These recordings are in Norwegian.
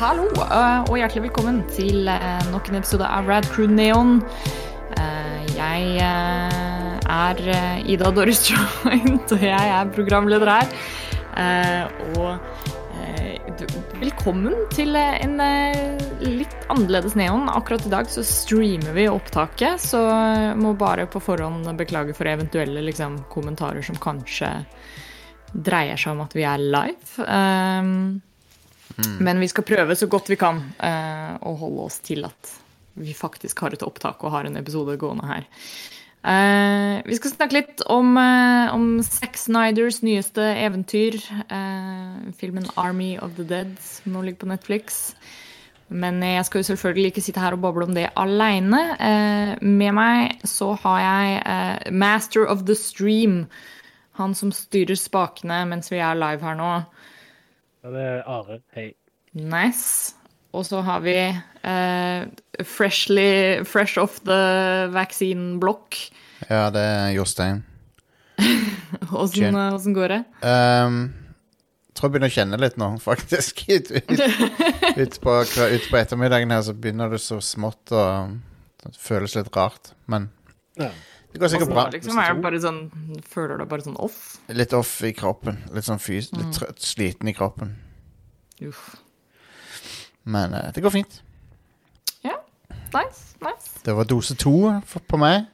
Hallo, eh, og hjertelig velkommen til eh, nok en episode av Rad Crew Neon. Eh, Jeg er Ida Doris Joint, og jeg er programleder her. Og velkommen til en litt annerledes Neon. Akkurat i dag så streamer vi opptaket, så må bare på forhånd beklage for eventuelle liksom, kommentarer som kanskje dreier seg om at vi er live. Um, Men vi skal prøve så godt vi kan eh, å holde oss til at vi faktisk har et opptak og har en episode gående her. Eh, vi skal snakke litt om, uh, om Zack Snyders nyeste eventyr. eh, filmen 'Army of the Dead', som nå ligger på Netflix. Men jeg skal jo selvfølgelig ikke sitte her og boble om det aleine. Eh, med meg så har jeg eh, Master of the Stream. Han som styrer spakene mens vi er live her nå. Ja, det er Are. Hei. Nice. Og så har vi eh, freshly, fresh off the vaccine block. Ja, det er Jostein. Åssen eh, åssen går det? Um, tror jeg begynner å kjenne litt nå, faktisk. Ut, ut, ut, på, ut på ettermiddagen her så begynner det så smått å Det føles litt rart. Men Ja. Det går sikkert bra. liksom? Er det bare sånn, føler du deg bare sånn off? Litt off i kroppen. Litt sånn fys Mm. litt trøtt, sliten i kroppen. Uff. Men uh, det går fint. Ja, nice. nice. Det var dose to på meg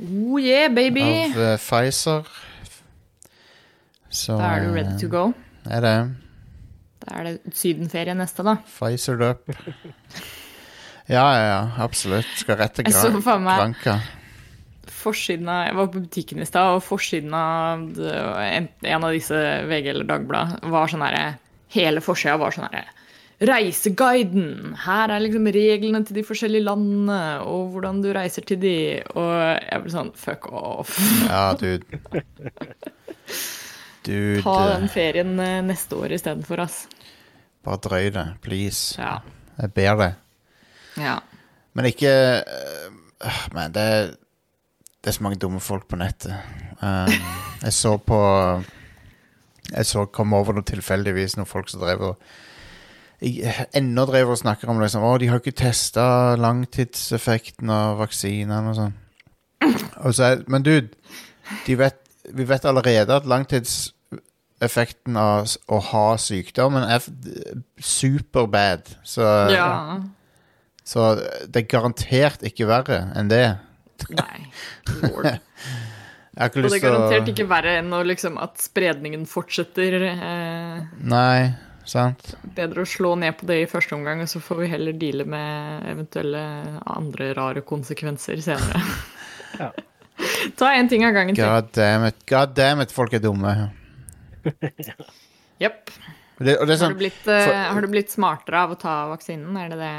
Oh yeah, baby! av uh, Pfizer. Så Da er du ready to eh, go. Er det. Da er det sydenferie neste, da. Pfizer up. Ja, ja, ja. Absolutt. Skal rett til Granca. Forsiden av, Jeg var på butikken i stad, og forsiden av en, en av disse VG eller Dagblad var sånn herre Hele forsida var sånn herre Reiseguiden! Her er liksom reglene til de forskjellige landene, og hvordan du reiser til de. Og jeg ble sånn Fuck off. Ja, dude. Dude, Ta den eh, ferien eh, neste år istedenfor, ass. bare drøy det, please. Ja. Jeg ber deg. ja. Men ikke Men det Det er så mange dumme folk på nettet. Um, jeg så på Jeg så kom over noe tilfeldigvis noen folk som drev og jeg- Ennå drev og snakker om liksom, Å, de har ikke testa langtidseffekten av vaksinene og sånn. Og så er, men dude, de vet, vi vet allerede at langtidseffekten av å ha sykdommen er superbad. Så ja. så det er garantert ikke verre enn det. Nei. Lord. Og det er garantert å ikke verre enn å liksom at spredningen fortsetter. Eh, Nei, sant? bedre å slå ned på det i første omgang, og så får vi heller deale med eventuelle andre rare konsekvenser senere. Ja. Ta én ting av gangen. God damn it. God damn it, folk er dumme. Jepp. Det, og det er Har, sånn du blitt, eh, for- har du blitt smartere av å ta vaksinen? Er det det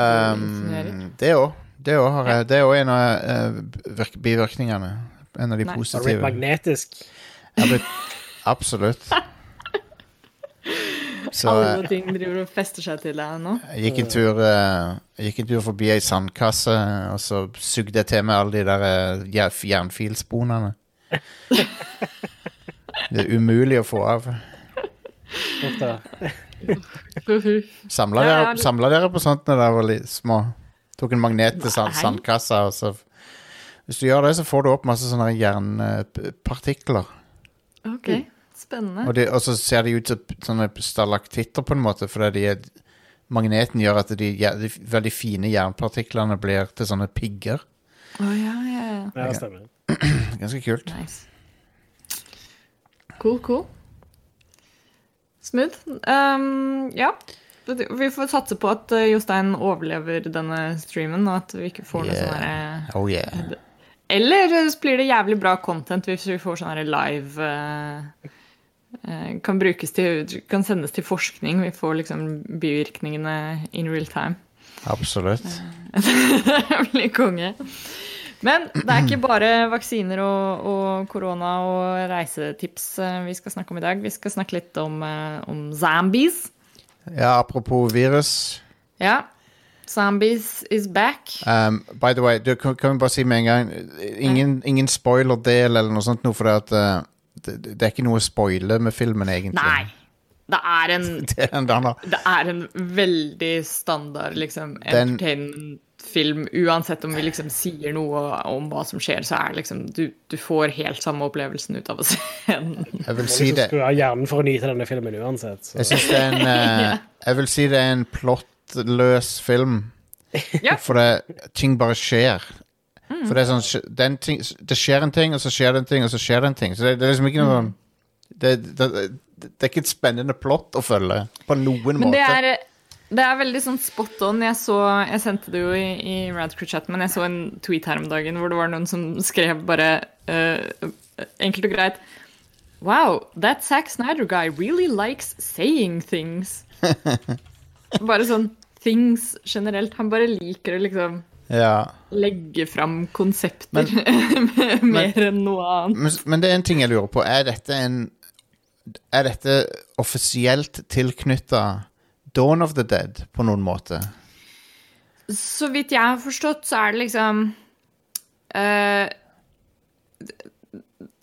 um, Det òg. Det òg har jeg- det er også en av uh, bivirkningene. En av de positive. Har du blitt magnetisk? Blitt, absolutt. Så eh, Alle ting driver og fester seg til deg nå? jeg gikk en tur uh, gikk en tur forbi ei sandkasse, og så sugde jeg til meg alle de der uh, jernfilsponene. Det er umulig å få av. Samla dere, ja, du- dere på sånt når dere var små? Tok en magnet til sand, sandkassa, og så Hvis du gjør det, så får du opp masse sånne jernpartikler. Ok, spennende. Og, det, og så ser de ut som sånne stalaktitter, på en måte, fordi de er, magneten gjør at de, de veldig fine jernpartiklene blir til sånne pigger. Å ja, ja, ja. Ja, det stemmer. Ganske kult. Nice. Cool, cool. Smooth. Um, ja. Vi får satse på at uh, Jostein overlever denne streamen, og at vi ikke får noe Yeah. sånn Oh yeah. Eller så blir det jævlig bra content hvis vi får sånn live Kan brukes til Kan sendes til forskning. Vi får liksom bivirkningene in real time. Absolutt. Det blir konge. Men det er ikke bare vaksiner og, og korona og reisetips eh, vi skal snakke om i dag. Vi skal snakke litt om, eh, om zombies. Ja, apropos virus. Ja. Zombies is back. Um, by the way, du kan, kan vi bare si med en gang Ingen, ingen spoiler-del eller noe sånt, noe, for det, at, uh, det, det er ikke noe å spoile med filmen, egentlig. Nei. Det er en Det er en. Det er en veldig standard liksom, Den- entertainment-film. Uansett om vi liksom sier noe om hva som skjer, så er liksom du, du får helt samme opplevelsen ut av å se den. Jeg vil si det skulle ha hjernen for å nyte denne filmen uansett. Så. Jeg syns det er en uh, Jeg vil si det er en plottløs film. Ja. For det, ting bare skjer. For det er sånn den ting, Det skjer en ting, og så skjer det en ting, og så skjer det en ting. Så det, det er liksom ikke noe det, det, det, det er ikke et spennende plott å følge på noen Men måte. det er, det er veldig sånn spot on. Jeg, så, jeg sendte det jo i, i Radcrew-chat, men jeg så en tweet her om dagen hvor det var noen som skrev bare uh, enkelt og greit Wow, that Zack Snyder guy really likes saying things. bare sånn things generelt. Han bare liker å liksom Ja. legge fram konsepter mer enn noe annet. Men, men det er en ting jeg lurer på. Er dette en Er dette offisielt tilknytta Dawn of the Dead på noen måte? Så vidt jeg har forstått, så er det liksom uh,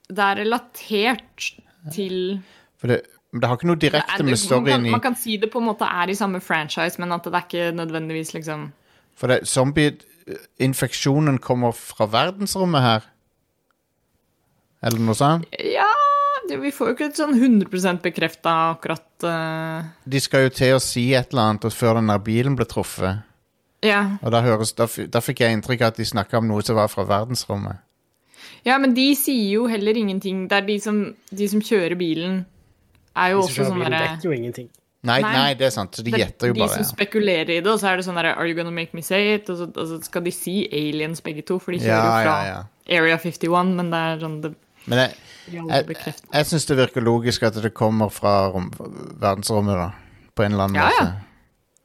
Det er relatert til For det, det har ikke noe direkte det, med storyen i man kan si det på en måte er i samme franchise, men at det er ikke nødvendigvis liksom For det, zombie-infeksjonen kommer fra verdensrommet her? Eller noe sånt? Ja, vi får jo ikke et sånn 100% bekrefta akkurat uh... De skal jo til å si et eller annet før den der bilen ble truffet. Ja. Og da, høres, da, da fikk jeg inntrykk av at de snakka om noe som var fra verdensrommet. ja, men de sier jo heller ingenting. Det er de som, de som kjører bilen, er jo De som også sånn derre dekker jo ingenting. Nei, nei. Nei. det er sant. Så de er gjetter jo de bare. som Ja. spekulerer i det, og så er det sånn derre Are you gonna make me say it? Og så, og så skal de si aliens begge to, for de kjører Ja, jo fra ja, ja. Area 51, men det er sånn det Men jeg, de jeg, jeg syns det virker logisk at det kommer fra rom, verdensrommet, da. På en eller annen Ja, ja. måte.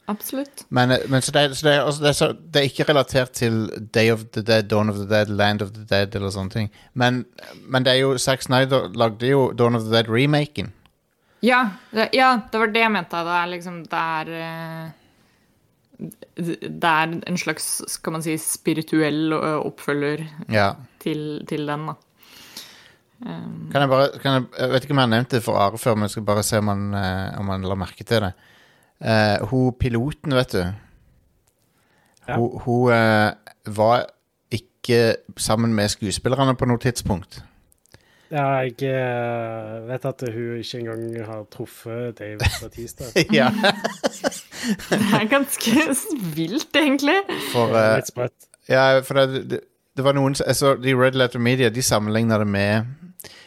Absolutt. Men, men så, det, så, det, er, det, er så det er ikke relatert til Day of the Dead, Dawn of the Dead, Land of the Dead eller sånne ting. Men, men det er jo Zack Snyder lagde jo Dawn of the Dead-remaken. Ja, ja, det var det jeg mente. Det er liksom Det er eh, Det er en slags, skal man si, spirituell eh, oppfølger Ja. til, til den, da. Um, Kan jeg bare kan jeg, jeg vet ikke om jeg har nevnt det for Are før, men jeg skal bare se om han, uh, om han la merke til det. Uh, hun piloten, vet du Ja. Hun, hun uh, var ikke sammen med skuespillerne på noe tidspunkt. Ja, jeg eh, vet at hun ikke engang har truffet Dave Batista. ja, det er ganske vilt, egentlig. for uh, Ja, for det, det, det var noen som- jeg så De Red Letter Media De sammenligna det med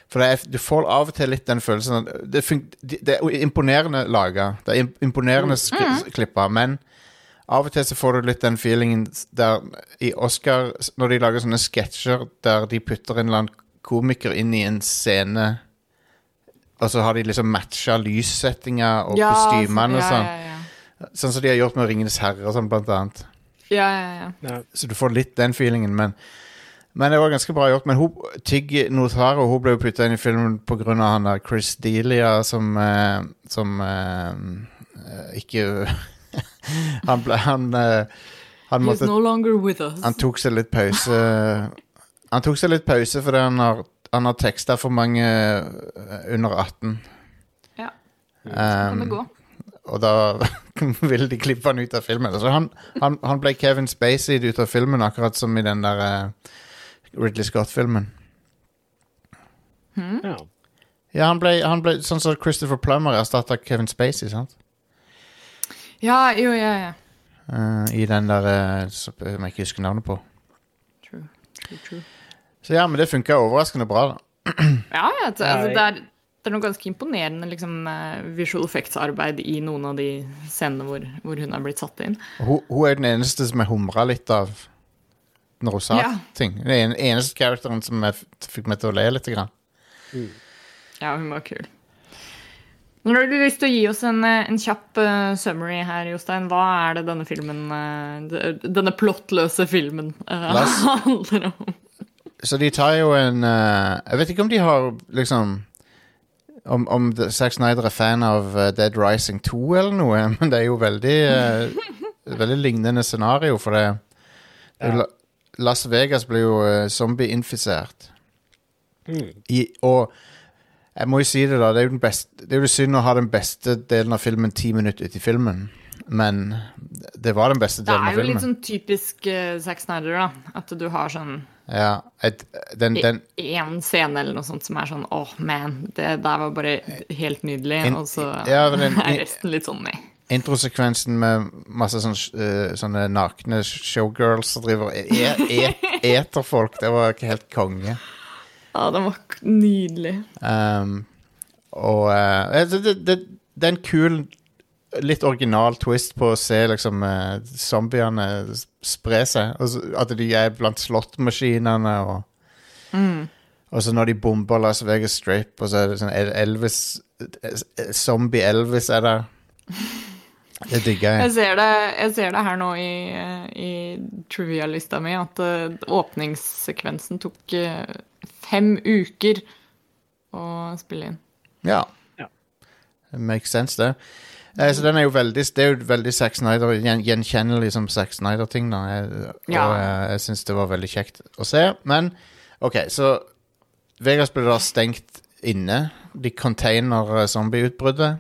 For det er, du får av og til litt den følelsen at Det, fun, det er imponerende laga. Det er im- imponerende sk klippa, men av og til så får du litt den feelingen der i Oscar Når de lager sånne sketsjer der de putter en eller annen komiker inn i en scene, og så har de liksom matcha lyssettinga og kostymene og ja, sånn. Ja, ja, Sånn som de har gjort med Ringenes herre og sånn, blant annet. ja. ja, ja. Ja. Så du får litt den feelingen, men Men det var ganske bra gjort. Men hun, Tig Notaro hun ble jo putta inn i filmen pga. han der Chris Delia som eh, Som eh, ikke Han ble Han, eh, han måtte no longer with us. Han tok seg litt pause Han tok seg litt pause fordi han har han har teksta for mange eh, under 18. Ja, så kan det Um, gå. og da ville de klippe han ut av filmen. Så han, han, han ble Kevin Spacey ut av filmen, akkurat som i den der eh, Ridley Scott-filmen. Ja. Ja, han ble, han ble sånn som Christopher Plummer erstatta Kevin Spacey, sant? Ja, jo, ja, ja. Uh, I den der uh, som jeg ikke husker navnet på. True. True, true. Så ja, men det funka overraskende bra, da. Ja, ja, altså, Nei. det, er, det er noe ganske imponerende liksom, eh, visual effects-arbeid i noen av de scenene hvor, hvor hun har blitt satt inn. Hun, hun er den eneste som jeg humra litt av når hun sa Ja. ting. Den eneste characteren som fikk meg til å le litt. Grann. Ja, hun var kul. Nå har du lyst til å gi oss en, eh, en kjapp uh, summary her, Jostein. Hva er det denne filmen, uh, denne plottløse filmen, uh, handler om? Så de tar jo en Jeg vet ikke om de har liksom Om, om Zack Snyder er fan av Dead Rising 2 eller noe, men det er jo veldig Veldig lignende scenario, for det det er Ja. La- Las Vegas ble jo uh, zombieinfisert. Mm. I, og Jeg må jo si det, da. Det er jo, den beste, det er jo synd å ha den beste delen av filmen ti minutter ut i filmen. Men det var den beste delen av filmen. Det er jo litt sånn typisk uh, Zack Snyder, da. At du har sånn Ja, et, den, den, en scene eller noe sånt som er sånn åh, man, det der var bare helt nydelig. En- og så ja, den, er resten litt sånn nei. Introsekvensen med masse sånne, uh, sånne nakne showgirls som driver og e e eter folk, det var ikke helt konge. Ja, den var nydelig. Um, og uh, det, det, det, det er en kul, litt original twist på å se liksom uh, zombiene spre seg. Så, at de er blant slåttmaskinene og Og så når de bomber Las Vegas Strip, og så er det sånn Elvis eh, Zombie Elvis er der. Det digger Jeg jeg. ser det, jeg ser det her nå i, eh, i trivia-lista mi, at eh, åpningssekvensen tok eh, fem uker å spille inn. Ja. Ja. Makes sense, det. Eh, så den er jo veldig Det er jo veldig Zack Snyder, gjen, gjenkjennelig som Zack Snyder-ting, da. Jeg, og Ja. jeg, jeg syns det var veldig kjekt å se. Men OK, så Vegas ble da stengt inne. De container eh, zombieutbruddet.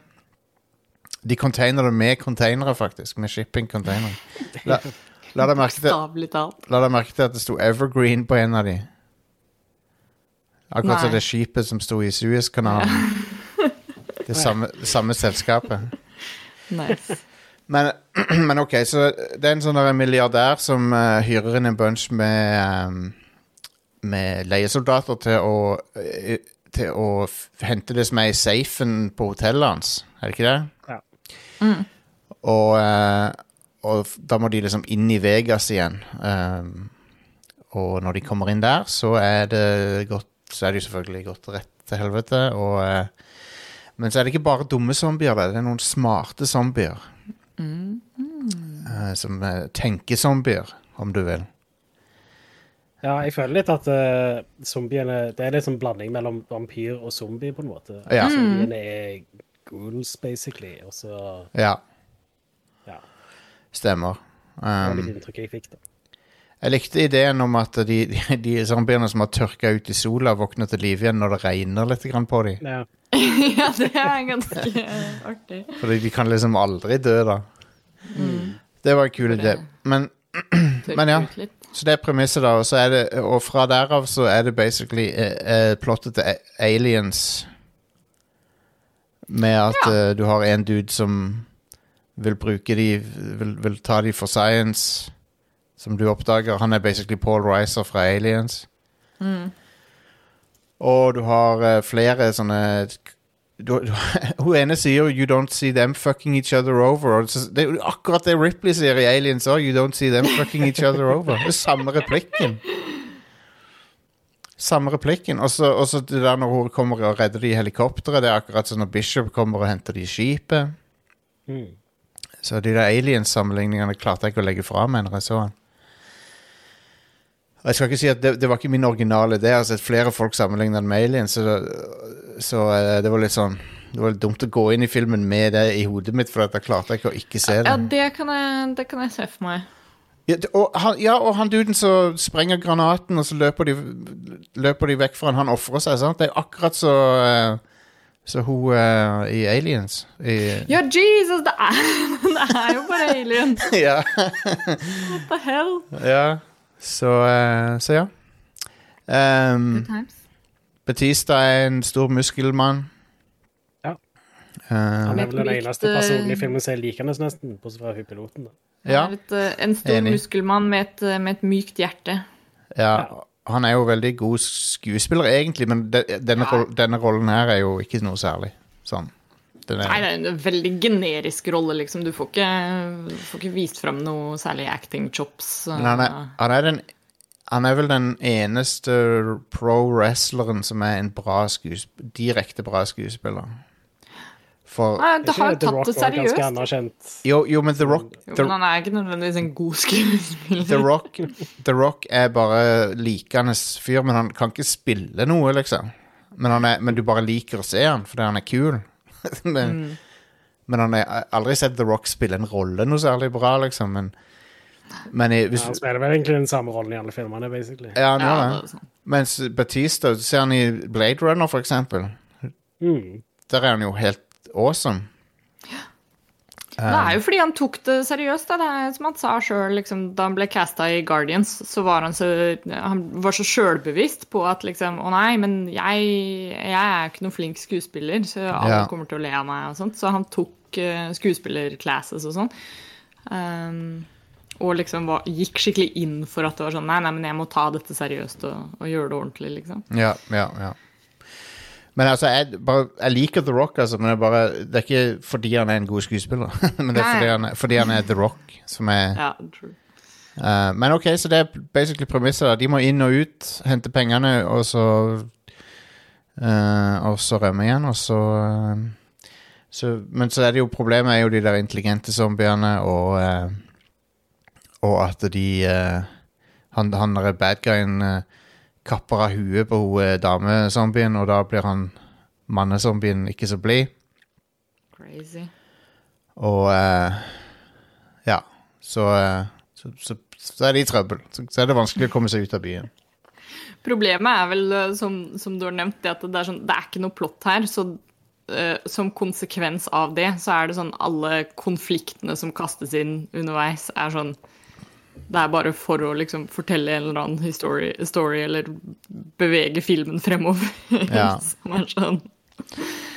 De container det med containere, faktisk. Med shipping-containere. La, la deg merke til La deg merke til at det sto Evergreen på en av de. Akkurat som det skipet som sto i Suezkanalen. Det samme, samme selskapet. Nice. Men, men ok, så det er en sånn milliardær som uh, hyrer inn en bunch med um, Med leiesoldater til å uh, Til å f hente det som er i safen på hotellet hans. Er det ikke det? Ja. Og, eh, og da må de liksom inn i Vegas igjen. Ehm, og når de kommer inn der, så er det godt, Så er det jo selvfølgelig gått rett til helvete. Og, eh, men så er det ikke bare dumme zombier, der, det er noen smarte zombier. Eh, som tenker zombier, om du vil. Ja, jeg føler litt at uh, zombiene Det er litt sånn blanding mellom vampyr og zombie, på en måte. Ja. Zombiene er ghouls, basically, og så Ja, Ja. stemmer. Det var Um, litt jeg fikk, da. jeg likte ideen om at de, de, de zombiene som har tørka ut i sola, våkner til liv igjen når det regner litt grann på dem. Ja. ja, det er ganske artig. Fordi de kan liksom aldri dø, da. Det var en kul idé. Men, Men ja. så det er premisset, da. Og, så er det, og fra derav så er det basically eh, eh, plottet til Aliens. Med at eh, du har en dude som vil bruke de Vil, vil ta de for science, som du oppdager. Han er basically Paul Reiser fra Aliens. Og du har uh, flere sånne du, du, Hun ene sier jo 'You don't see them fucking each other over'. Så, det er jo akkurat det Ripley sier i Aliens òg. 'You don't see them fucking each other over'. Det er samme replikken. Samme replikken. Og så det der når hun kommer og redder de i helikopteret. Det er akkurat som når Bishop kommer og henter de i skipet. Mm. Så de der aliens-sammenligningene klarte jeg ikke å legge fra meg når jeg så den. Jeg skal ikke si at det, det var ikke min originale idé. Jeg har sett flere folk sammenligne den med aliens, så, så eh, det var litt sånn Det var litt dumt å gå inn i filmen med det i hodet mitt, for da klarte jeg ikke å ikke se Ja, det. det kan jeg, det kan jeg se for meg. Ja, og han, ja, og han duden som sprenger granaten, og så løper de, løper de vekk fra han. Han ofrer seg, sant? Det er akkurat så eh, Så hun uh, i Aliens. I, Ja, Jesus, det er, det er jo bare alien. ja. What the hell? ja. Så, uh, så ja. Um, Good times. Batista er en stor muskelmann. Eh, Han er vel den eneste eh, personen i filmen som er likende, nesten, bortsett fra piloten. da. ja, Han et, eh, en stor Enig. muskelmann med et, med et mykt hjerte. ja. Han er jo veldig god skuespiller, egentlig, men de, denne, Ja. denne rollen her er jo ikke noe særlig. Sånn. Er, Nei, det er en veldig generisk rolle, liksom. Du får ikke, du får ikke vist fram noe særlig acting chops. men han er, han, er den, han er vel den eneste pro-wrestleren som er en bra skuesp direkte bra skuespiller. For Nei, det har jo tatt det seriøst. Jo, jo men The Rock, Jo, men han er ikke nødvendigvis en god skuespiller. The Rock The Rock er bare likende fyr, men han kan ikke spille noe, liksom. Men, han er, men du bare liker å se han fordi han er kul. men, men han har aldri sett The Rock spille en rolle noe særlig bra, liksom. Men, men i, hvis, Han spiller vel egentlig den samme rollen i alle filmene, basically. Ja, han gjør det det. sånn. Mens Batista, du ser han i Blade Runner, for eksempel. Mm. Der er han jo helt awesome. Det er jo fordi han tok det seriøst. Da. Det er som han sa sjøl liksom, da han ble casta i Guardians, så var han så, han var så sjølbevisst på at liksom Å nei, men jeg, jeg er ikke noen flink skuespiller, så alle Ja. kommer til å le av meg og sånt. Så han tok uh, skuespillerclasses og sånn. Um, og liksom var, gikk skikkelig inn for at det var sånn Nei, nei, men jeg må ta dette seriøst og, og gjøre det ordentlig, liksom. Ja, ja, ja. Men altså, jeg, bare, jeg liker The Rock, altså, men det bare, det er ikke fordi han er en god skuespiller. men det er fordi han, fordi han er The Rock, som er Ja, true. Uh, men ok, så det er basically premisset. De må inn og ut, hente pengene, og så uh, Og så rømme igjen, og så, uh, så Men så er det jo problemet er jo de der intelligente zombiene, og Og at de Han, han der bad guyen kapper av huet på hun eh, damezombien, og da blir han mannezombien ikke så blid. Crazy. Og eh, ja, så, eh, så, så, så er de i trøbbel. Så, så er det vanskelig å komme seg ut av byen. Problemet er vel, eh, som, som du har nevnt, det at det er, sånn, det er ikke noe plott her. Så eh, som konsekvens av det, så er det sånn alle konfliktene som kastes inn underveis, er sånn Det er bare for å liksom fortelle en eller annen story, story eller bevege filmen fremover. Ja. som er sånn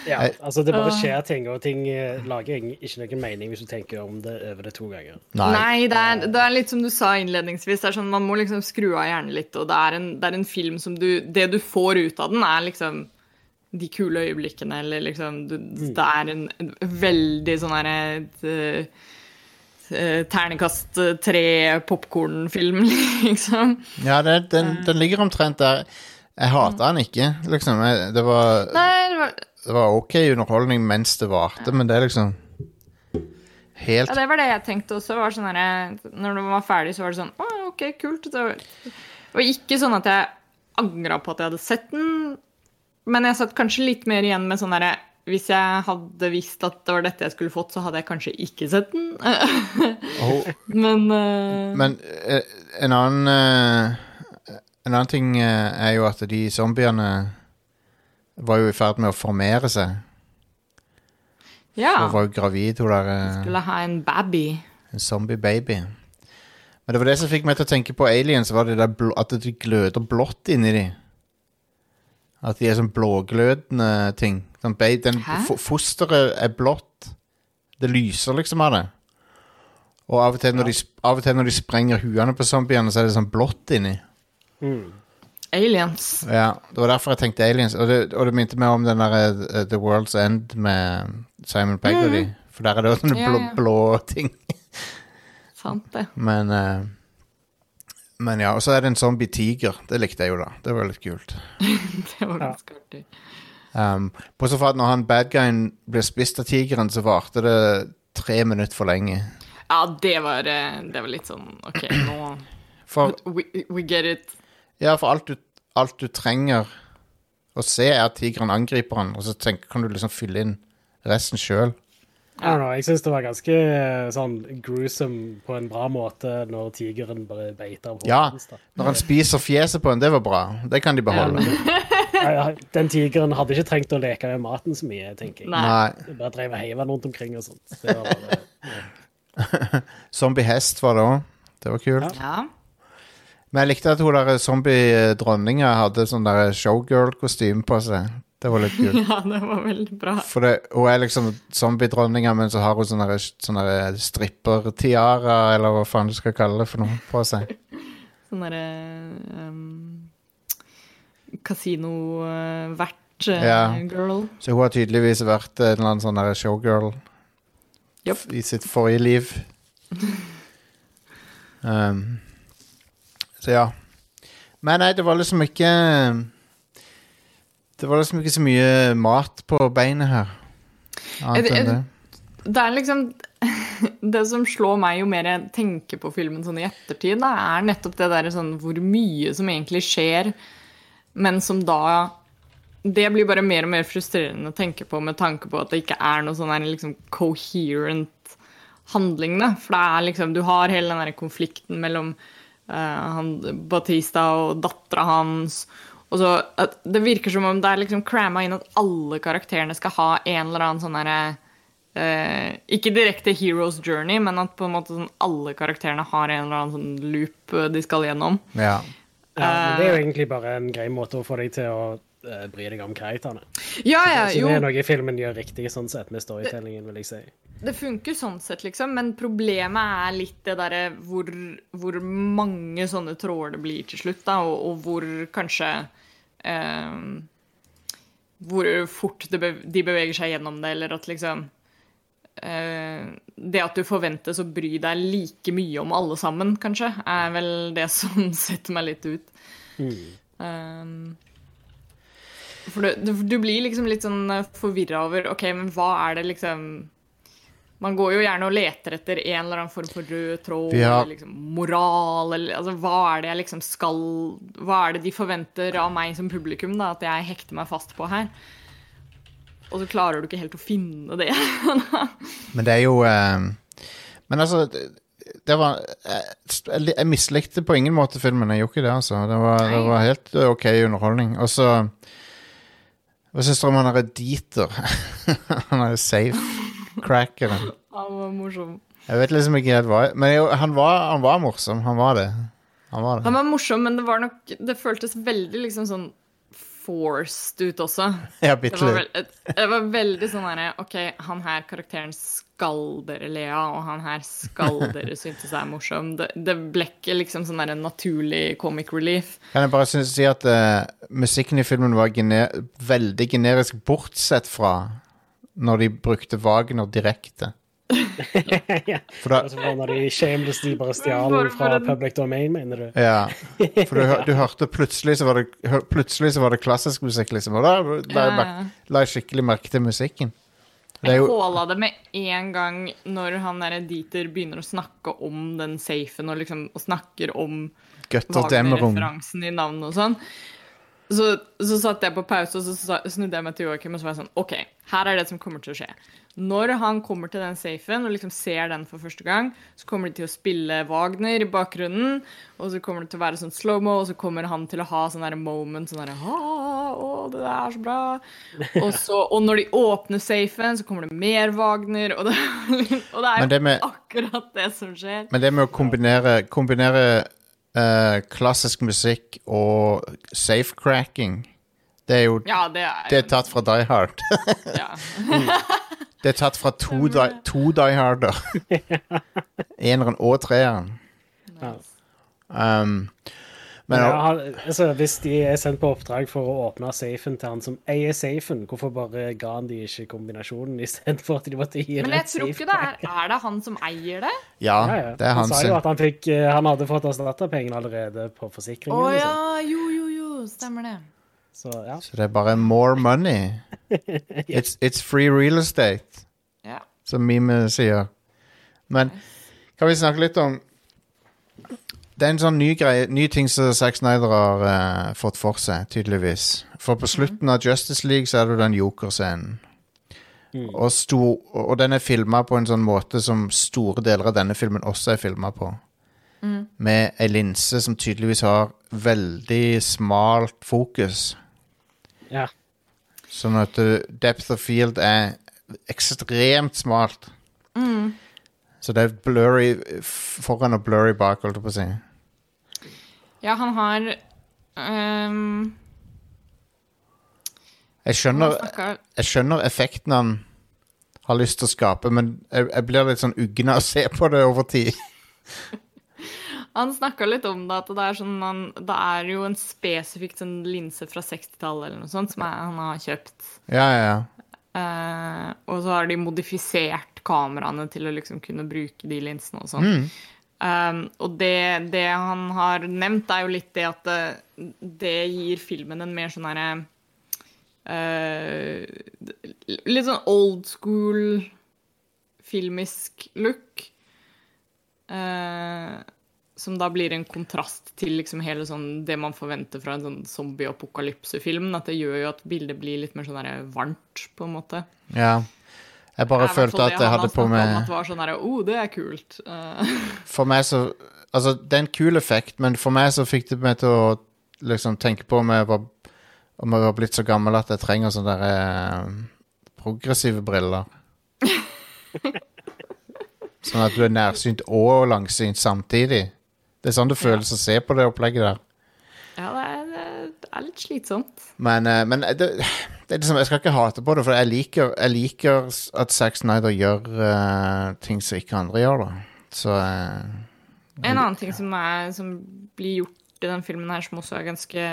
Ja, altså det bare skjer ting, og ting eh, lager ikke noen mening hvis du tenker om det over det to ganger. Nei, det, er, det er litt som du sa innledningsvis. Det er sånn, man må liksom skru av hjernen litt. Og det er, en, det er en film som du Det du får ut av den, er liksom de kule øyeblikkene, eller liksom du, Det er en, en veldig sånn herre Ternekast eh, tre popkornfilm, liksom. Ja, det, den, den ligger omtrent der. Jeg hata den ikke, liksom. Det, var, Nei, det var, det var ok underholdning mens det varte, men det er liksom Helt ja, det var det jeg tenkte også. Var sånn herre- når den var ferdig, så var det sånn Å, OK, kult. Det var, det ikke sånn at jeg angra på at jeg hadde sett den, men jeg satt kanskje litt mer igjen med sånn herre Hvis jeg hadde visst at det var dette jeg skulle fått, så hadde jeg kanskje ikke sett den. oh, men uh... Men eh, en annen eh, En annen ting er jo at de zombiene var jo i ferd med å formere seg. ja. Hun var jo gravid, hun der Skulle ha en baby. En zombie baby. Men det var det som fikk meg til å tenke på aliens, var det der at de gløder blått inni de. At de er sånn blåglødende ting. Sånn ba- den, fosteret er blått. Det lyser liksom av det. Og av og til når, de, av og til når de sprenger huene på zombiene, så er det sånn blått inni. Mm. Aliens. Ja, Det var derfor jeg tenkte aliens. Og det, og det minte meg om den der uh, The World's End med Simon Pegg og de. For der er det også sånne Ja, blå, ja. blå ting. Sant, det. Men uh, Men ja, og så er det en zombie-tiger. Det likte jeg jo, da. Det var litt kult. Det var Ja. ganske artig. Um, Bortsett fra at når han badguyen ble spist av tigeren, så varte det tre minutter for lenge. Ja, det var, eh, det var litt sånn OK, nå For, we, we get it. ja, for alt, du, alt du trenger å se, er at tigeren angriper han, og så tenk, kan du liksom fylle inn resten sjøl. I jeg syns det var ganske eh, sånn gruesome på en bra måte når tigeren bare beiter på Ja. Når han spiser fjeset på en, det var bra. Det kan de beholde. Ja, Den tigeren hadde ikke trengt å leke med maten så mye, tenker jeg. Nei. Nei. Bare dreiv og heiv rundt omkring og sånt. Det var bare, Zombie-hest var det òg. Det var kult. Ja. Men jeg likte at hun der zombie-dronninga hadde sånn der showgirl-kostyme på seg. Det var litt kult. ja, det var veldig bra. For det, hun er liksom zombie-dronninga, men så har hun sånn der- sånn stripper-tiara, eller hva faen du skal kalle det for noe, på seg. Sånn derre um, Kasinovert uh, Ja. girl. Så hun har tydeligvis vært en eller annen sånn showgirl yep. i sitt forrige liv. Um, så ja. Men nei, det var liksom ikke Det var liksom ikke så mye mat på beinet her. Annet enn det. Det er liksom Det som slår meg jo mer jeg tenker på filmen sånn i ettertid, da, er nettopp det der sånn hvor mye som egentlig skjer, men som da Det blir bare mer og mer frustrerende å tenke på med tanke på at det ikke er noe sånn her liksom coherent handling, da. For det er liksom Du har hele den der konflikten mellom uh, han, Batista og dattera hans, Og så at Det virker som om det er liksom cramma inn at alle karakterene skal ha en eller annen sånn herre eh, Ikke direkte hero's journey, men at på en måte sånn alle karakterene har en eller annen sånn loop eh, de skal gjennom. Ja. Ja, men det er jo Eh. egentlig bare en grei måte å få deg til å eh, bry deg om karakterene. Ja, ja, Så jo, det er noe filmen gjør riktig sånn sett med storytellingen, vil jeg si. det funker sånn sett, liksom, men problemet er litt det derre hvor, hvor mange sånne tråder det blir til slutt, da, og, og hvor kanskje eh, Hvor fort de beveger seg gjennom det, eller at liksom Det at du forventes å bry deg like mye om alle sammen, kanskje, er vel det som setter meg litt ut. Um, for du, du, du blir liksom litt sånn forvirra over OK, men hva er det liksom Man går jo gjerne og leter etter en eller annen form for rød tråd, ja. eller liksom moral, eller altså Hva er det jeg liksom skal Hva er det de forventer av meg som publikum, da, at jeg hekter meg fast på her? Og så klarer du ikke helt å finne det. Men det er jo eh, Men altså det, var Jeg, jeg mislikte på ingen måte filmen. Jeg gjorde ikke det, altså. Det var, det var helt OK underholdning. Og så Hva syns dere om han derre Dieter? han er safe-crackeren. Han var morsom. Jeg vet liksom ikke helt hva Men jeg, han, var, han var morsom. Han var det. Han var det. Han var morsom, men det var nok Det føltes veldig liksom sånn forced ut også. Ja, bitte var, litt. det var veldig sånn herre OK, han her karakteren skal dere le av, og han her skal dere synes er morsom. Det, det ble ikke liksom sånn der naturlig comic relief. Kan jeg bare synes, si at uh, musikken i filmen var gener veldig generisk, bortsett fra når de brukte Wagner direkte. For da, Altså, når de shamelessly bare stjal fra public domain, mener du? ja, for du, du hørte plutselig så var det, hør- plutselig så var det klassisk musikk, liksom. Og da la jeg, Ja, merke- la jeg skikkelig merke til musikken. Det er Jeg håla det med en gang når han der Dieter begynner å snakke om den safen, og liksom og snakker om Gutter Wagner-referansen i navnet og sånn. Så, så satt jeg på pause, og så snudde jeg meg til Joakim og så var jeg sånn OK, her er det som kommer til å skje. Når han kommer til den safen og liksom ser den for første gang, så kommer de til å spille Wagner i bakgrunnen, og så kommer det til å være sånn slow-mo, og så kommer han til å ha sånn der moment sånn derre Å, det er så bra. Og, så, og når de åpner safen, så kommer det mer Wagner, og det, og det er det jo med- akkurat det som skjer. Men det med å kombinere, kombinere eh, klassisk musikk og safecracking, det er jo Ja, det er, Det er tatt fra Die Hard. Det er tatt fra to, die, to Die Harder. Eneren og treeren. Ja. Um, men ja, han, altså, hvis de er sendt på oppdrag for å åpne safen til han som eier safen, hvorfor bare ga han de ikke kombinasjonen istedenfor at de måtte gi Men jeg tror ikke det er Er det han som eier det? ja, Ja, ja. det er han han sa jo at han, fikk, eh, han hadde fått erstatta pengene allerede på forsikringen. Å og ja, sånn. jo, jo, jo, stemmer det. Så ja. Så det er bare more money. It's, it's free real estate, Ja. som Mime sier. Men kan vi snakke litt om Det er en sånn ny, greie, ny ting som Zack Snyder har uh, fått for seg, tydeligvis. For på slutten av Justice League så er det den Joker-scenen. Og, sto- og den er filma på en sånn måte som store deler av denne filmen også er filma på. Med ei linse som tydeligvis har veldig smalt fokus. ja. Sånn at uh, depth of field er ekstremt smalt. Så det er blurry foran og blurry bak, holdt jeg på å si. Ja, han har um, Jeg skjønner, jeg skjønner effekten han har lyst til å skape, men jeg, jeg blir litt sånn uggen av å se på det over tid. Han snakka litt om det, at det er, sånn, han, det er jo en spesifikk sånn linse fra 60-tallet eller noe sånt som jeg, han har kjøpt. Ja, ja, ja. Uh, og så har de modifisert kameraene til å liksom kunne bruke de linsene og sånn. Um, og det, det han har nevnt, er jo litt det at det, det gir filmen en mer sånn herre uh, Litt sånn old school filmisk look. Uh, som da blir en kontrast til liksom hele sånn det man forventer fra en sånn zombie-apokalypsefilm. At det gjør jo at bildet blir litt mer sånn varmt, på en måte. ja. Jeg bare hvert følte at jeg hadde på meg At var sånn oh, det er kult. Eh, For meg så Altså, det er en kul effekt, men for meg så fikk det meg til å liksom tenke på om jeg var om jeg var blitt så gammel at jeg trenger sånne der, eh, progressive briller. sånn at du er nærsynt og langsynt samtidig. Det er sånn det føles å se på det opplegget der. Ja, det er, det er litt slitsomt. Men, eh, men det, liksom, jeg skal ikke hate på det, for jeg liker, jeg liker at Zack Snyder gjør uh, ting som ikke andre gjør. da. Så uh, En annen ting som, er, som blir gjort i den filmen her, som også er ganske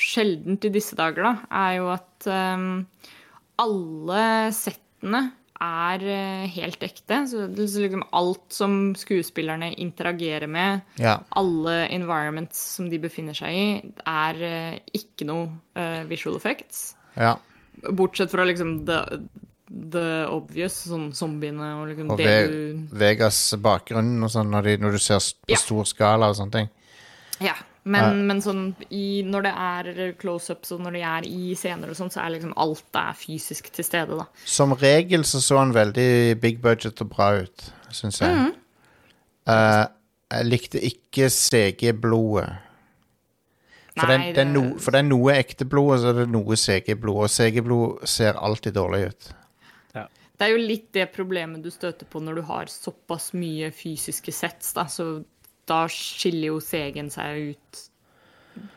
sjeldent i disse dager, da, er jo at um, alle settene er helt ekte. Så det liksom alt som skuespillerne interagerer med, ja. alle environments som de befinner seg i, er ikke noe visual effects. Ja. Bortsett fra liksom the, the obvious, sånn zombiene og liksom Og det du Vegas bakgrunnen og sånn, når, de, når du ser på Ja. stor skala og sånne ting. Ja, men, men sånn i, når det er close-ups og når de er i scener og sånn, så er liksom alt er fysisk til stede, da. Som regel så så han veldig big budget og bra ut, syns jeg. Mm -hmm. uh, jeg likte ikke CG-blodet. For, Nei, det, det er no, for det er noe ekte blod, og så er det noe CG-blod. Og CG-blod ser alltid dårlig ut. Det er jo litt det problemet du støter på når du har såpass mye fysiske sets, da. Så da skiller jo CG-en seg ut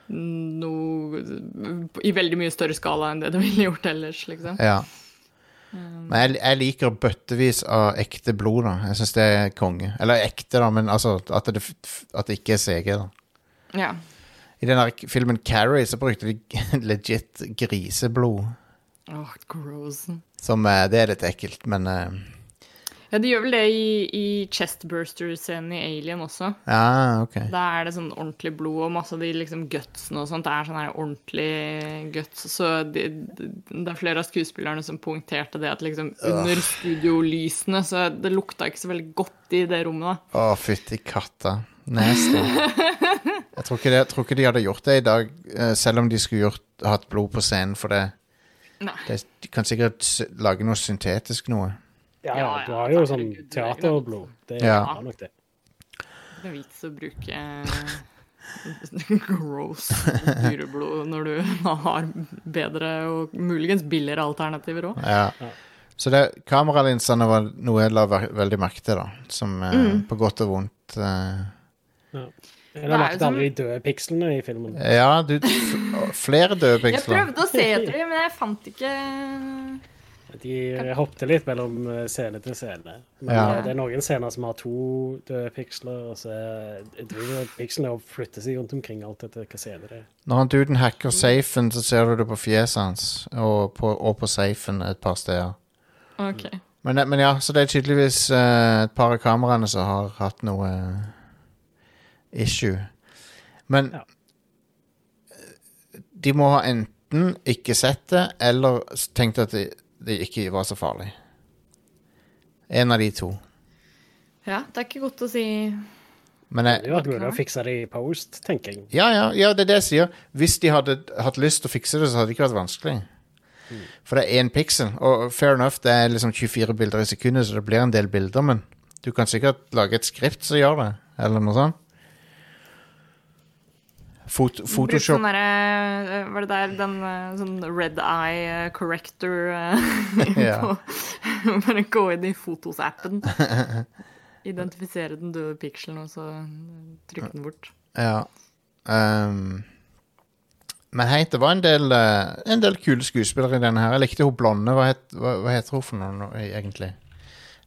noe I veldig mye større skala enn det det ville gjort ellers, liksom. Ja. Men jeg, jeg liker bøttevis av ekte blod, da. Jeg syns det er konge. Eller ekte, da, men altså at det, at det ikke er CG, da. Ja. I den filmen Carrie så brukte de legit griseblod. Åh, gross. Som eh, Det er litt ekkelt, men eh, Ja, de gjør vel det i, i chestburster-scenen i Alien også. Ja, ok. Da er det sånn ordentlig blod, og masse av de liksom gutsene og sånt. Det er sånn her ordentlig guts. Så det, det er flere av skuespillerne som poengterte det at liksom under studiolysene så det lukta ikke så veldig godt i det rommet, da. Å, fytti katta. Nasty. Jeg tror, ikke det, jeg tror ikke de hadde gjort det i dag, eh, selv om de skulle gjort, hatt blod på scenen, for det, Nei. det De kan sikkert s- lage noe syntetisk noe. Ja, Ja, ja, ja, du har jo herregud, sånn du er teaterblod. Det Ja. er nok det. Det er vits å bruke gross dyreblod når du har bedre og muligens billigere alternativer òg. Ja. Så det, kameralinsene var noe jeg la ver veldig merke til, da. Som eh, på godt og vondt eh, Jeg er har lagt alle de døde pikslene i filmen. Ja, du Flere døde piksler. Jeg prøvde å se etter dem, men jeg fant ikke De hoppet litt mellom eh, scene til scene. Men Ja. eh, det er noen scener som har to døde piksler, og så er- driver pikslene og flytter seg rundt omkring alt etter hva scene det er. Når han duden hacker safen, så ser du det på fjeset hans, og på, og på safen et par steder. OK. Men, men ja, så det er tydeligvis eh, et par av kameraene som har hatt noe eh, issue. Men Ja. de må ha enten ikke sett det, eller tenkt at det, de ikke var så farlig. En av de to. Ja, det er ikke godt å si Men Det jeg, hadde vært mulig å fikse det i post, tenker jeg. ja, ja, ja, det er det jeg sier. Hvis de hadde hatt lyst til å fikse det, så hadde det ikke vært vanskelig. For det er én pixel, og fair enough, det er liksom 24 bilder i sekundet, så det blir en del bilder, men du kan sikkert lage et skript som gjør det, eller noe sånt. Fot Photoshop sånn derre Var det der den eh, sånn red eye eh, corrector eh, Ja. Bare gå inn i Fotos-appen. Identifisere den døde pikselen, og så trykke den bort. Ja. Um, men hei, det var en del, eh, en del kule skuespillere i denne her. Jeg likte hun blonde. Hva, het, hva, hva heter hun for noe egentlig?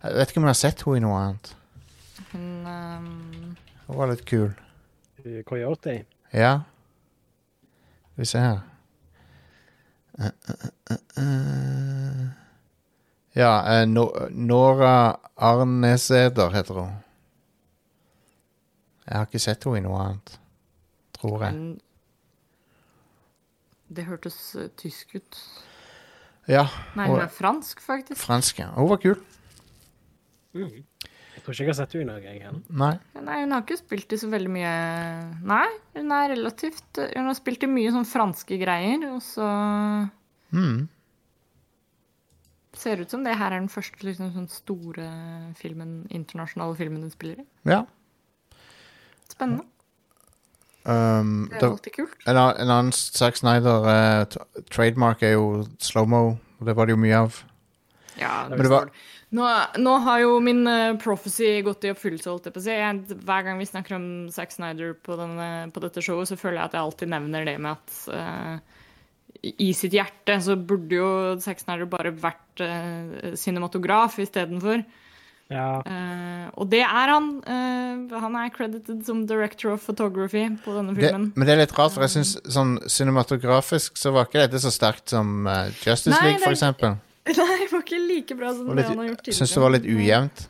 Jeg vet ikke om jeg har sett hun i noe annet. Hun um... Hun var litt kul. Eh, Coyote. Ja. Skal vi se her. uh, uh, eh. Ja, eh, no Nora Arneseder heter hun. Jeg har ikke sett henne i noe annet, tror jeg. men Det hørtes eh, tysk ut. Ja, Nei, hun er fransk, faktisk. fransk, ja. Hun var kul. Jeg tror ikke jeg har sett henne i Norge, jeg heller. Nei. Nei, hun har ikke spilt i så veldig mye Nei, hun er relativt Hun har spilt i mye sånn franske greier, og så Mm. ser ut som det her er den første liksom, sånn store filmen, internasjonale filmen hun spiller i. Ja. Spennende. Um, Det er det, alltid kult. en, en annen Zack Snyder uh, trademark er jo slow-mo. og Det var det jo mye av. Ja, Men det var- nå, nå har jo min uh, prophecy gått i oppfyllelse, holdt jeg på å si. Jeg, hver gang vi snakker om Zack Snyder på, denne, på dette showet, så føler jeg at jeg alltid nevner det med at uh, i sitt hjerte så burde jo Zack Snyder bare vært uh, cinematograf istedenfor. Ja. Uh, og det er han. Uh, han er credited som director of photography på denne Det, filmen. men det er litt rart, for jeg syns sånn cinematografisk så var ikke dette så sterkt som uh, Justice Nei, League, for det- eksempel. Nei, det var ikke like bra som litt, det han har gjort Jeg tidligere. syns det var litt ujevnt.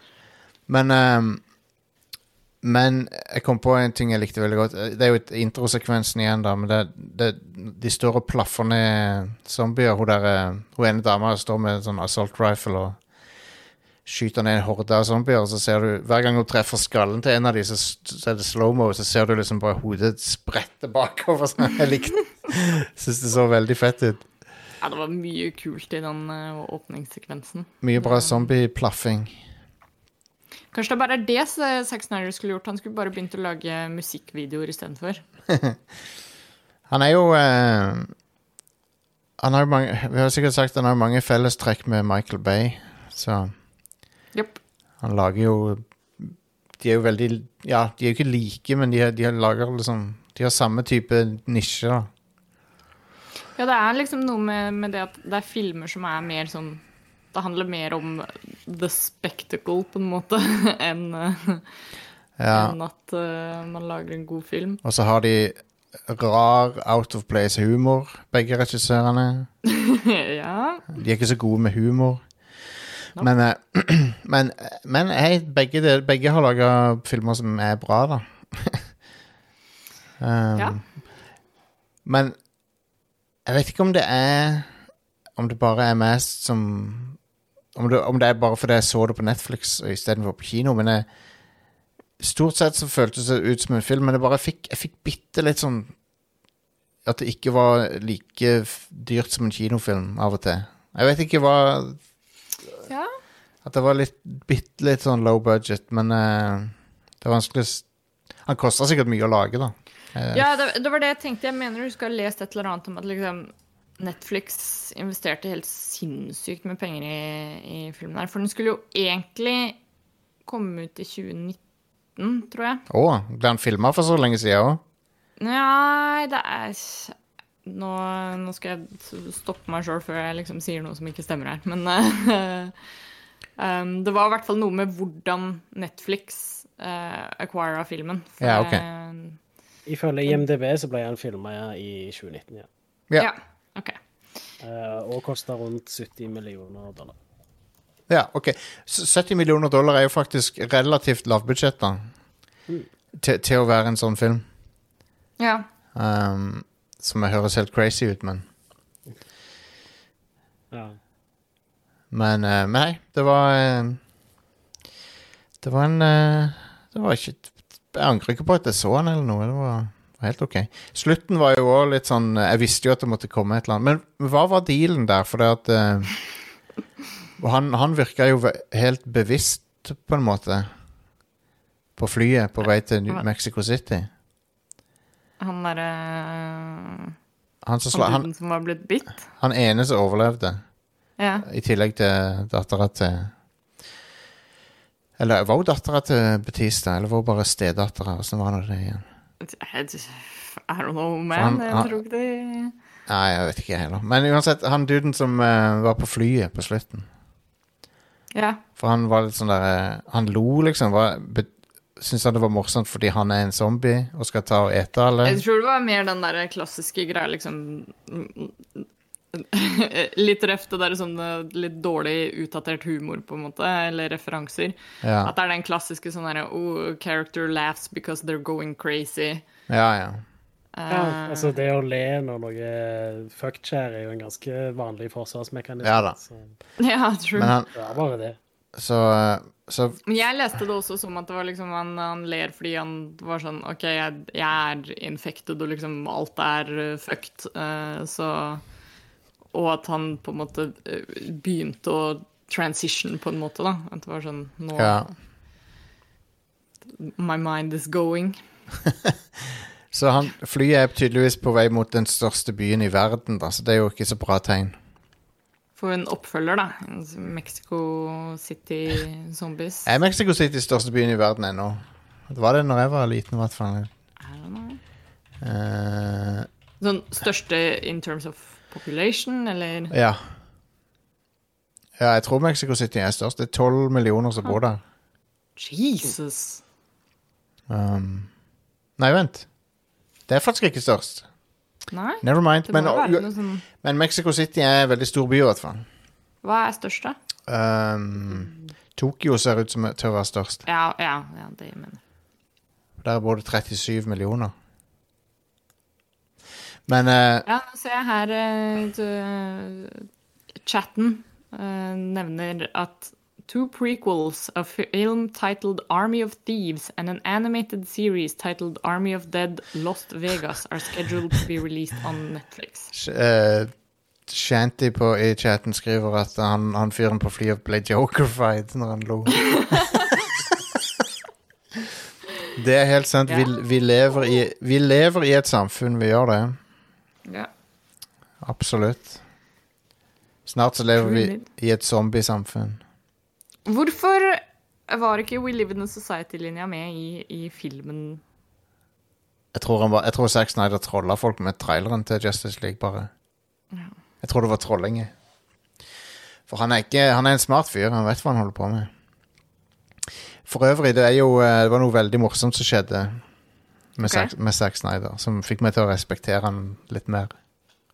Men um, Men jeg kom på en ting jeg likte veldig godt. Det er jo et introsekvensen igjen, da. Men det, det, de står og plaffer ned zombier. Hun, der, eh, hun ene dama står med en sånn assault rifle og skyter ned en horde av zombier. Og så ser du, hver gang hun treffer skallen til en av dem, så, så er det slow-mo. Så ser du liksom bare hodet sprette bakover. Sånn. jeg likte Syns det så veldig fett ut. Ja, det var mye kult i den uh, åpningssekvensen. Mye bra zombie-plaffing. Kanskje det bare er det Zack Snyder skulle gjort. Han skulle bare begynt å lage musikkvideoer istedenfor. Han er jo uh, Han har jo mange Vi har sikkert sagt han har mange fellestrekk med Michael Bay, så yep. han lager jo De er jo veldig Ja, de er jo ikke like, men de, de lager liksom De har samme type nisje, da. Ja, det er liksom noe med, med det at det er filmer som er mer sånn Det handler mer om the spectacle, på en måte, enn eh, Ja. en at uh, man lager en god film. Og så har de rar out of place-humor, begge regissørene. ja. De er ikke så gode med humor. Nope. Men, uh, men, men hei, begge, del- begge har laga filmer som er bra, da. um, Ja. Men jeg vet ikke om det er Om det bare er meg som Om det, om det er bare fordi jeg så det på Netflix istedenfor på kino. Men jeg, stort sett så føltes det ut som en film, men jeg bare fikk, jeg fikk bitte litt sånn At det ikke var like dyrt som en kinofilm av og til. Jeg vet ikke hva ja. At det var litt, bitte litt sånn low budget, men uh, det er vanskelig Han kosta sikkert mye å lage, da. Eh, Ja, det, det var det jeg tenkte. Jeg mener du skal ha lest et eller annet om at liksom, Netflix investerte helt sinnssykt med penger i, i filmen her. For den skulle jo egentlig komme ut i 2019, tror jeg. Å, ble den filma for så lenge siden òg? Nei, det er Nå, nå skal jeg stoppe meg sjøl før jeg liksom sier noe som ikke stemmer her. Men uh, um, det var i hvert fall noe med hvordan Netflix uh, acquira filmen. For, Ja, ok. Ifølge IMDb så ble han filma i 2019, ja. Ja. ja. OK. Eh, og kosta rundt 70 millioner dollar. Ja, ok. 70 millioner dollar er jo faktisk relativt lavbudsjett, da. Til, til å være en sånn film. Ja. Um, som høres helt crazy ut, men Ja. Men, uh, nei, det var uh, Det var en uh, Det var ikke Jeg angrer ikke på at jeg så den eller noe. Det var, helt ok. Slutten var jo òg litt sånn Jeg visste jo at det måtte komme et eller annet. Men hva var dealen der? For det at uh, han, han virka jo helt bevisst, på en måte, på flyet på vei til New Mexico City. Han derre Han, som Han han, som var blitt bitt? han ene som overlevde, Ja. i tillegg til dattera til Eller var hun dattera til Betista, eller var hun bare stedattera? Åssen var det igjen? I don't know, man. han- Jeg tror ikke det Nei, jeg vet ikke heller. Men uansett, han duden som uh, var på flyet på slutten Ja. For han var litt sånn der eh, Han lo, liksom. Var, Syntes han det var morsomt fordi han er en zombie og skal ta og ete alle? Jeg tror det var mer den der klassiske greia, liksom Litt røft, det der sånn eh, litt dårlig utdatert humor, på en måte, eller referanser. Ja, At det er den klassiske sånn derre oh, character laughs because they're going crazy. ja. ja. Ja, Eh, altså Det å le når noe skjer, er jo en ganske vanlig forsvarsmekanisme. Ja da. Så ja, true. Men han det er bare det. Så, eh, så Men jeg leste det også som at det var liksom han, han ler fordi han var sånn OK, jeg, jeg er infected, og liksom alt er uh, fucked. uh, så Og at han på en måte eh, begynte å transition på en måte, da. At det var sånn Nå Ja. My mind is going. Så han, flyet er tydeligvis på vei mot den største byen i verden, da, så det er jo ikke så bra tegn. For en oppfølger, da. Mexico City Zombies. Er Mexico City største byen i verden ennå? Det var det når jeg var liten, i hvert fall. I don't know. Eh, Sånn største in terms of population, eller ja. Ja, jeg tror Mexico City er størst. Det er tolv millioner som bor der. Jesus! Um, nei, vent. Det er faktisk ikke størst. Nei, Never mind. det må Men, være noe sånn men Mexico City er en veldig stor by, i hvert fall. Hva er størst, da? Um, Tokyo ser ut som til å være størst. Ja, ja, ja det jeg mener Der bor det 37 millioner. Men uh, Ja, nå ser jeg her uh, Chatten uh, nevner at two prequels, a film titled Army of Thieves and an animated series titled Army of Dead Lost Vegas are scheduled to be released on Netflix. Eh, Shanty på, i chatten skriver at han, han fyren på flyet ble jokerfied når han lo. det er helt sant. Vi, vi, lever i, vi lever i et samfunn, vi gjør det. Ja. Absolutt. Snart så lever vi i et zombiesamfunn. Hvorfor var ikke We Live in a Society-linja med i, i filmen? Jeg tror, han var, jeg tror Zack Snyder trolla folk med traileren til Justice League, bare. Jeg tror det var trollinger. For han er, ikke, han er en smart fyr, han vet hva han holder på med. For øvrig, det, er jo, eh, det var noe veldig morsomt som skjedde med, okay. Zack, med Zack Snyder, som fikk meg til å respektere han litt mer.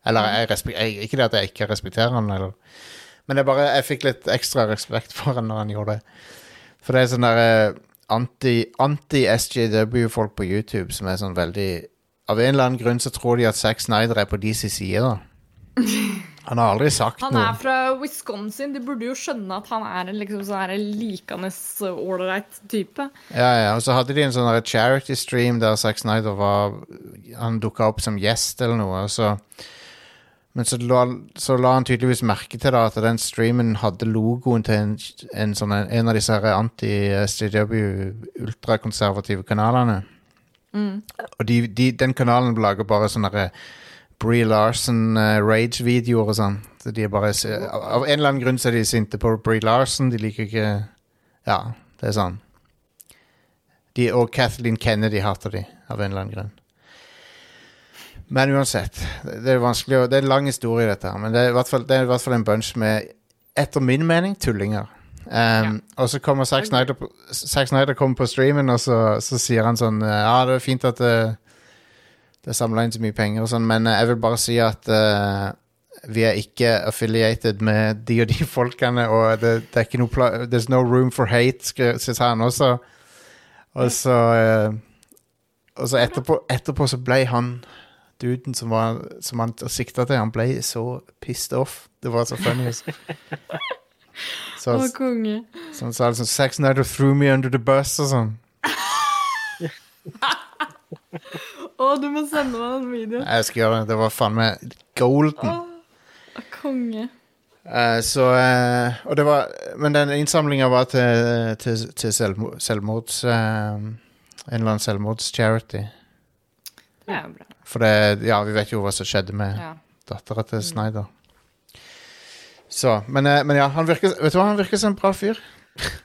Eller jeg respek, jeg, ikke det at jeg ikke respekterer han, eller Men det er bare, jeg fikk litt ekstra respekt for han når han gjorde det. For det er sånn der eh, anti- anti-SJW-folk på YouTube som er sånn veldig Av en eller annen grunn så tror de at Zack Snyder er på deres side, da. Han har aldri sagt noe. Han noe. er fra Wisconsin, de burde jo skjønne at han er en liksom sånn likende ålreit type. Ja, ja, og så hadde de en sånn charity stream der Zack Snyder var Han dukka opp som gjest eller noe, så Men så la, så la han tydeligvis merke til da at den streamen hadde logoen til en, en, sånn, en av disse anti-SJW ultrakonservative kanalene. Og de, de, den kanalen lager bare sånne Brie Larson eh, og sånn. Så de er bare av, en eller annen grunn så er de sinte på Brie Larson. De liker ikke Ja, det er sånn. De, og Kathleen Kennedy hater de, av en eller annen grunn. Men uansett, det er vanskelig å, Det er en lang historie, dette her. Men det er i hvert fall, det er i hvert fall en bunch med, etter min mening, tullinger. Um, Og så kommer Zack Snyder, Zack Snyder kommer på streamen, og så, så sier han sånn Ja, det er fint at det, det er samla inn så mye penger og sånn, men eh, jeg vil bare si at uh, vi er ikke affiliated med de og de folkene, og det, det er ikke noe pla There's no room for hate, syns han også. Og så uh, Og så etterpå, etterpå så ble han duden som, var, som han sikta til, han ble så pissed off. Det var så funny. Så, Å, konge. så han sa liksom Sex nighter threw me under the bus og sånn. Å, du må sende meg den videoen. Jeg skal gjøre det. Det var faen meg golden. Å, konge. Eh, så eh, Og det var Men den innsamlinga var til, til, til selvmo- selvmords eh, En eller annen selvmordscharity. Det er jo bra. For det Ja, vi vet jo hva som skjedde med Ja. dattera til Snyder. Så, men, eh, men ja, han virker Vet du hva, han virker som en bra fyr.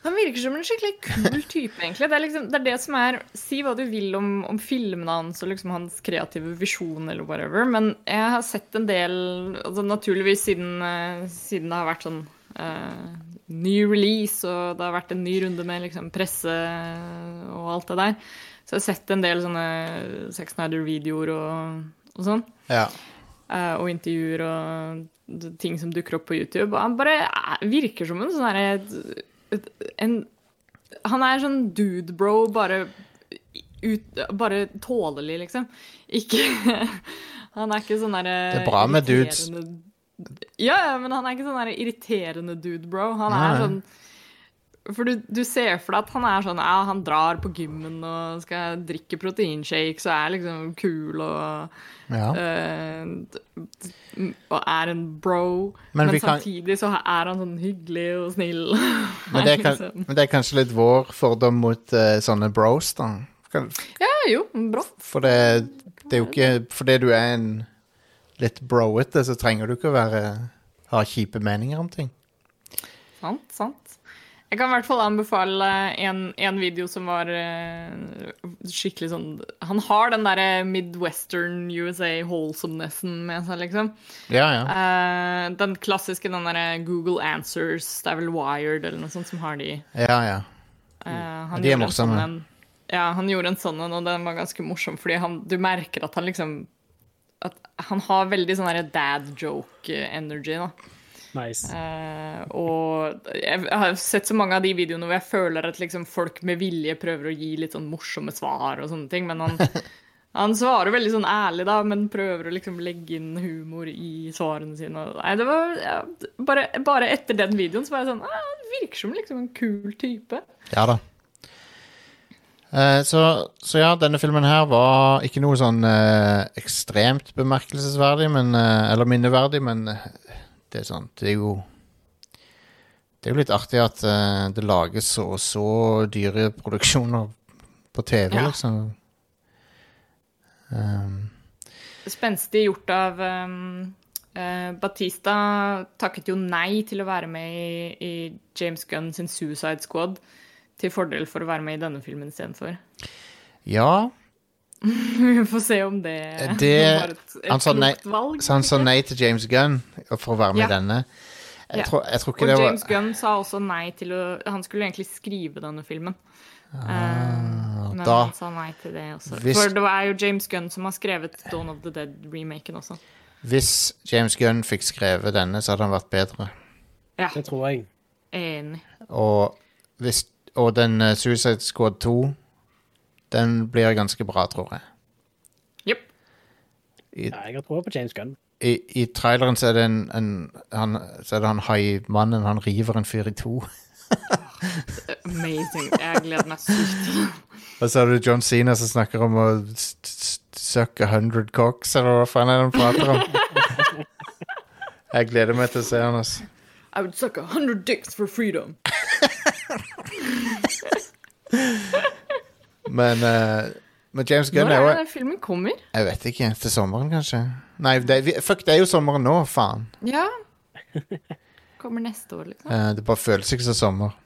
Han virker som en skikkelig kul type, egentlig. Det er, liksom, det er det som er Si hva du vil om, om filmene hans og liksom hans kreative visjon eller whatever, men jeg har sett en del altså Naturligvis siden, eh, siden det har vært sånn uh, ny release, og det har vært en ny runde med liksom presse og alt det der, så jeg har sett en del sånne Sex Nider-videoer og, og sånn. Ja. Uh, og intervjuer og ting som dukker opp på YouTube. Og han bare er- virker som en sånn derre en, Han er sånn dude bro, bare Bare tålelig, liksom. Ikke Han er ikke sånn derre Det er bra med dudes. Ja, ja, men han er ikke sånn irriterende dude bro. Han Nei. er sånn for du, du ser for deg at han er sånn Ja, han drar på gymmen og skal drikke proteinshakes og er liksom kul og ja. D- og er en bro, Men men, samtidig kan- så er han sånn hyggelig og snill. Men, det er, kan, liksom. men det er kanskje litt vår fordom mot uh, sånne bros, da. Kan- Ja, jo, bra. For det, det er jo ikke Fordi du er en litt broete, så trenger du ikke å være ha kjipe meninger om ting. Sant, sant. Jeg kan i hvert fall anbefale en, en video som var uh, skikkelig sånn Han har den derre midwestern USA wholesomenessen med seg, liksom. Ja, ja. Uh, den klassiske, den derre Google Answers, det er vel Wired eller noe sånt som har de. ja, ja. Uh, de er morsomme. sånn ja, han gjorde en sånn en, og den var ganske morsom, fordi han, du merker at han liksom At han har veldig sånn derre dad joke-energy, da. Nice. Uh, og jeg har sett så mange av de videoene hvor jeg føler at liksom folk med vilje prøver å gi litt sånn morsomme svar og sånne ting, men han, han svarer veldig sånn ærlig, da, men prøver å liksom legge inn humor i svarene sine. Nei, det var ja, bare, bare etter den videoen så var jeg sånn ah, Han virker som liksom en kul type. Ja da. Eh, så, så ja, denne filmen her var ikke noe sånn eh, ekstremt bemerkelsesverdig, men, eh, eller minneverdig, men det er sant. Det er jo Det er jo litt artig at uh, det lages så og så dyre produksjoner på TV, Ja. liksom. Um, Spenstig gjort av um, uh, Batista takket jo nei til å være med i, i James Gunn sin Suicide Squad, til fordel for å være med i denne filmen istedenfor. ja, Vi får se om det, Det- var et, et han sa nei- klokt valg. så han sa nei til James Gunn for å være med i Ja. denne. Jeg, Ja. tror, jeg tror ikke Og det var James Gunn sa også nei til å Han skulle egentlig skrive denne filmen. Eh, men Ah, da- han sa nei til det også. Hvis- For det er jo James Gunn som har skrevet Dawn of the Dead-remaken også. Hvis James Gunn fikk skrevet denne, så hadde han vært bedre. Ja, Det tror jeg. enig. Og, hvis, og den uh, Suicide Squad 2, den blir ganske bra, tror jeg. Jepp. Ja, jeg har tro på James Gunn. i, I traileren så er det en, en han, Så er det han haimannen, han river en fyr i to. Amazing. Jeg gleder meg sykt. Og så har du John Cena som snakker om å s- s- suck a hundred cocks, eller hva faen er det han prater om? Jeg gleder meg til å se han, altså. I would suck a hundred dicks for freedom. Men, eh, men James Gunn Når er jo det filmen kommer? Jeg vet ikke. Til sommeren, kanskje? Nei, det, vi- fuck, det er jo sommeren nå, faen. Ja. Kommer neste år, liksom. Eh, det bare føles ikke som sommer.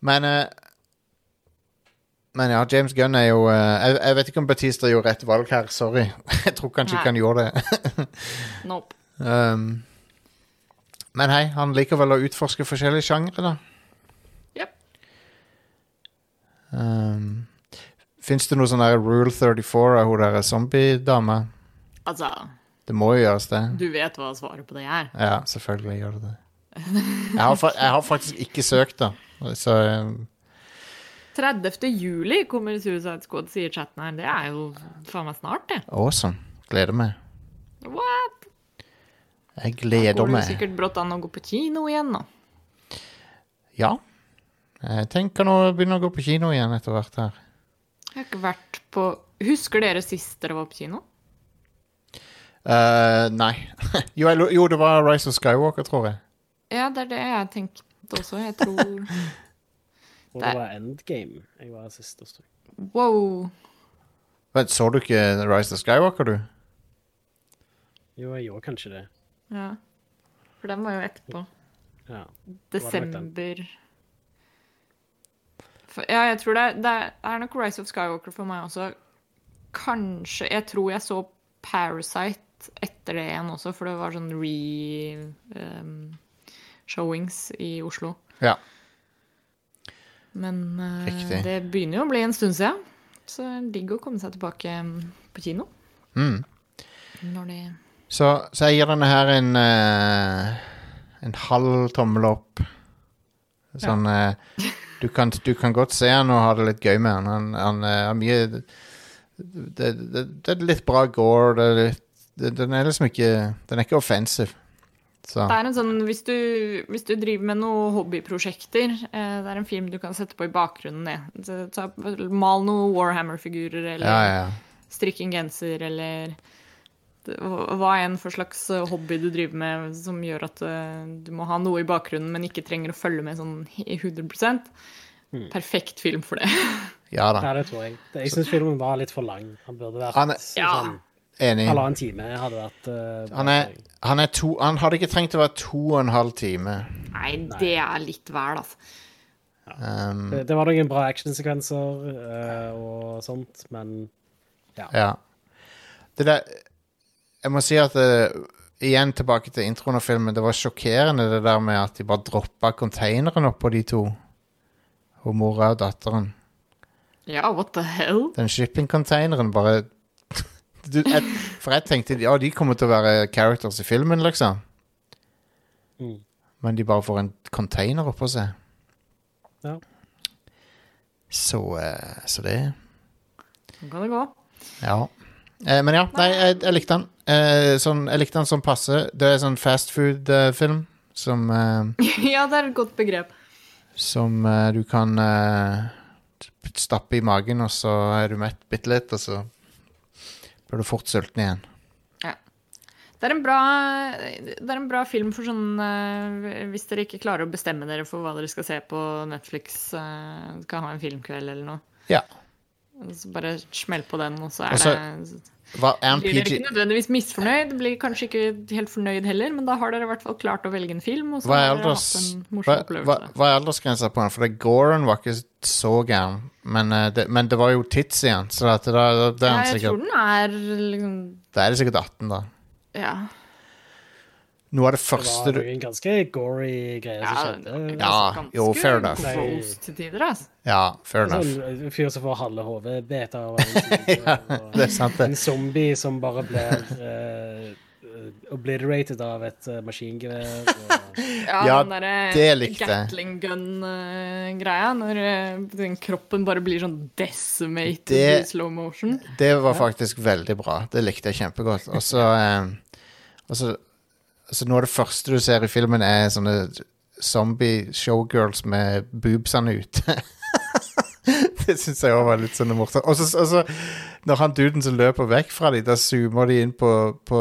Men eh, Men ja, James Gunn er jo eh, jeg, jeg vet ikke om Batista gjorde rett valg her, sorry. jeg tror kanskje ikke han gjorde det. Nope. um, men hei, han liker vel å utforske forskjellige sjangre, da. Jepp. Um, Fins det noe sånn der Rule 34 av hun derre zombiedama? Altså, Det må jo gjøres, det. du vet hva svaret på det er. Ja, selvfølgelig gjør det det. Jeg har, jeg har faktisk ikke søkt, da. Så um, 30. juli kommer Suicide Squad, sier chatten her. Det er jo faen meg snart, det. awesome. Gleder meg. What? Jeg Da gleder går det meg. sikkert brått an å gå på kino igjen, da. Ja. Jeg tenker nå å begynne å gå på kino igjen etter hvert her. Jeg har ikke vært på Husker dere sist dere var på kino? Uh, nei. jo, jeg, jo, det var Rise of Skywalker, tror jeg. Ja, det er det jeg tenkte også. Jeg tror Og det var Endgame jeg var sist hos. Wow. Vent, så du ikke Rise of Skywalker, du? Jo, jeg gjorde kanskje det. Ja. For den var jo etterpå. Ja. Desember for, Ja, jeg tror det det er nok Rise of Skywalker for meg også. Kanskje Jeg tror jeg så Parasite etter det igjen også, for det var sånn re-showings i Oslo. Ja. Men uh, det begynner jo å bli en stund siden. Så digg å komme seg tilbake mm, på kino. Mm. Når de Så, så jeg gir denne her en eh, En halv tommel opp. Sånn eh, du, kan, du kan godt se han og ha det litt gøy med han. Han, han eh, har mye det, det, det er litt bra gore. Det er litt, det, den er liksom ikke Den er ikke offensive. Så Det er en sånn, hvis du, hvis du driver med noen hobbyprosjekter, eh, det er en film du kan sette på i bakgrunnen, det. Så, ta, mal noen Warhammer-figurer, eller ja, ja. strikk en genser, eller hva enn for slags eh, hobby du driver med som gjør at eh, du må ha noe i bakgrunnen, men ikke trenger å følge med sånn i 100 perfekt film for det. Ja da. Ja, det tror jeg. Det- Jeg syns filmen var litt for lang. Han burde vært Han er- Ja. sånn Enig. halvannen time. hadde vært uh, Han, er, han, er to, han hadde ikke trengt å være to og en halv time. Nei, det er litt vel, altså. Um, det, det var noen bra actionsekvenser uh, og sånt, men Ja. Det der Jeg må si at eh, Igjen tilbake til introen av filmen. Det var sjokkerende det der med at de bare droppa containeren oppå de to. Hun mora og datteren. Ja, what the hell? Den shipping-containeren bare du, jeg, For jeg tenkte ja, de kommer til å være characters i filmen, liksom. Mm. Men de bare får en container oppå seg. Ja. Så, eh, så det Sånn kan det gå. Ja. Eh, men ja, nei, jeg, jeg likte den. Eh, sånn, jeg likte den som passe. Det er sånn fast som, eh, ja, det er et godt begrep. som du kan stappe i magen, og så er du mett bitte litt, og så blir du fort sulten igjen. Det er en bra, det er en bra film for sånn Hvis dere ikke klarer å bestemme dere for hva dere skal se på Netflix, kan ha en filmkveld eller noe. Ja. Så bare smell på den, og så er Også, det Hva er blir dere ikke nødvendigvis misfornøyd, blir kanskje ikke helt fornøyd heller, men da har dere i hvert fall klart å velge en film, og så hva er, har dere alders, hatt en morsom hva, opplevelse. hva er aldersgrensa på den? For det, Goren var ikke så gæren, men, eh, det, men det var jo tits igjen, så det, da, da, er den jeg tror sikkert, den er liksom da er det sikkert 18, da. Ja. Noe av det Det var du noen ganske gory greier ja som skjedde. Ja, ganske jo, fair enough. gross til tider, altså. Ja, fair enough. Sånn, en fyr som får halve hodet beta av og Det er sant, det. En zombie som bare blir uh, obliterated av et uh, maskingevær. og- Ja, Ja, den derre jeg. Gatling gun-greia, når eh, den kroppen bare blir sånn decimated Det- i slow motion. Det var faktisk veldig bra. Det likte jeg kjempegodt. Og så eh, så- altså Noe av det første du ser i filmen, er sånne zombie showgirls med boobsene ute. det syns jeg òg var litt sånn morsomt. Og så, når han duden som løper vekk fra dem, da zoomer de inn på, på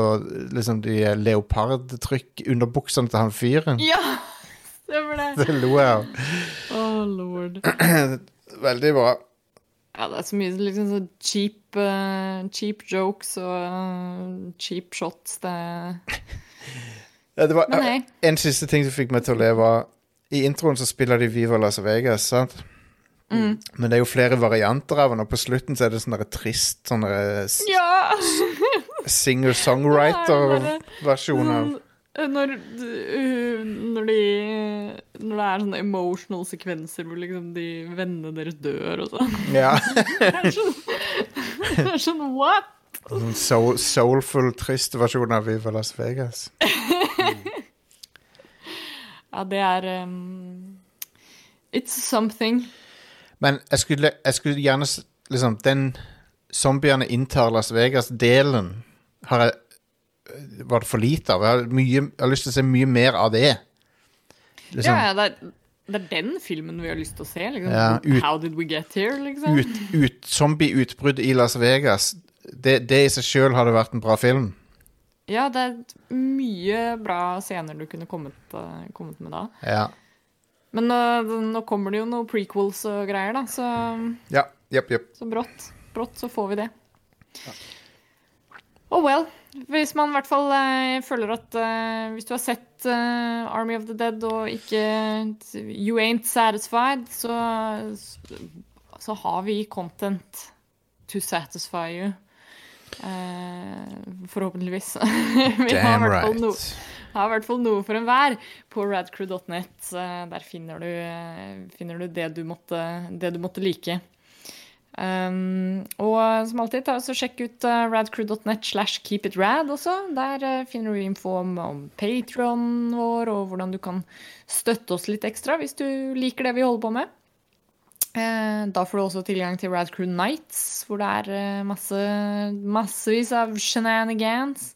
liksom de leopardtrykk underbuksene til han fyren. Ja! Stemmer det. Det lo jeg av. Oh lord. Veldig bra. Ja, det er så mye liksom så cheap, uh, cheap jokes og uh, cheap shots. Det det var, Men hei. En siste ting som fikk meg til å le, var I introen så spiller de Viva Las Vegas, sant? Mm. Men det er jo flere varianter av den, og på slutten så er det sånn trist sånn Ja! singer-songwriter-versjon av Sånn, eh, Når, uh, når de Når det er sånne emotional sekvenser hvor liksom de vennene deres dør og sånn. Ja. Det sånn, det er sånn what? Sånn soul, soulful, trist versjon av Viva Las Vegas. Ja, det er um, It's something. Men jeg skulle, jeg skulle gjerne liksom Den zombiene inntar Las Vegas-delen har jeg var det for lite av. Jeg har, mye, jeg har lyst til å se mye mer av det. Liksom, Ja, ja, det, er, det er den filmen vi har lyst til å se. Liksom. Ja, ut- How did we get here, liksom? ut, ut, Zombie-utbrudd i Las Vegas. Det, det i seg sjøl hadde vært en bra film. Ja, det er mye bra scener du kunne kommet, eh, kommet med da. Ja. Men nå, nå kommer det jo noen prequels og greier, da, så, Ja, yep, yep. så brått, brått så får vi det. Oh well. Hvis man i hvert fall eh, føler at eh, Hvis du har sett eh, Army of the Dead og ikke You ain't satisfied, så, så har vi content to satisfy you. Eh, forhåpentligvis. vi har i hvert fall noe har i hvert fall noe for enhver på radcrew.net. Eh, Der finner du, eh, finner du det, du måtte, det du måtte like. Um, og som alltid, ta også sjekk ut uh, radcrew.net slash keepitrad også. Der finner du info om, om Patron vår, og hvordan du kan støtte oss litt ekstra hvis du liker det vi holder på med. Eh, da får du også tilgang til Radcrew Nights, hvor det er eh, masse, massevis av shenanigans.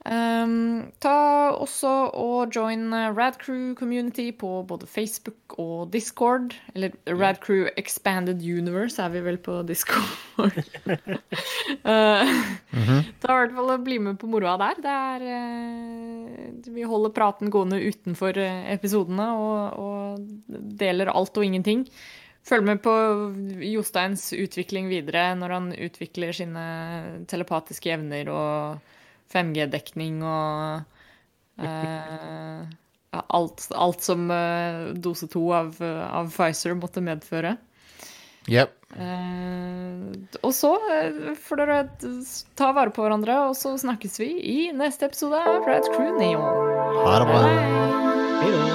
Um, ta også og join eh, Radcrew Community på både Facebook og Discord. Eller Radcrew Expanded Universe er vi vel på Discord. uh, Ta i hvert fall og bli med på moroa der. Det er uh, Vi holder praten gående utenfor eh, episodene og, og deler alt og ingenting. Følg med på Josteins utvikling videre når han utvikler sine telepatiske evner og 5G-dekning og eh, alt, alt, som eh, dose to av, av, Pfizer måtte medføre. Yep. Eh, og så eh, får dere ta vare på hverandre, og så snakkes vi i neste episode av Pride Crew Neon. Ha det bra. Hei.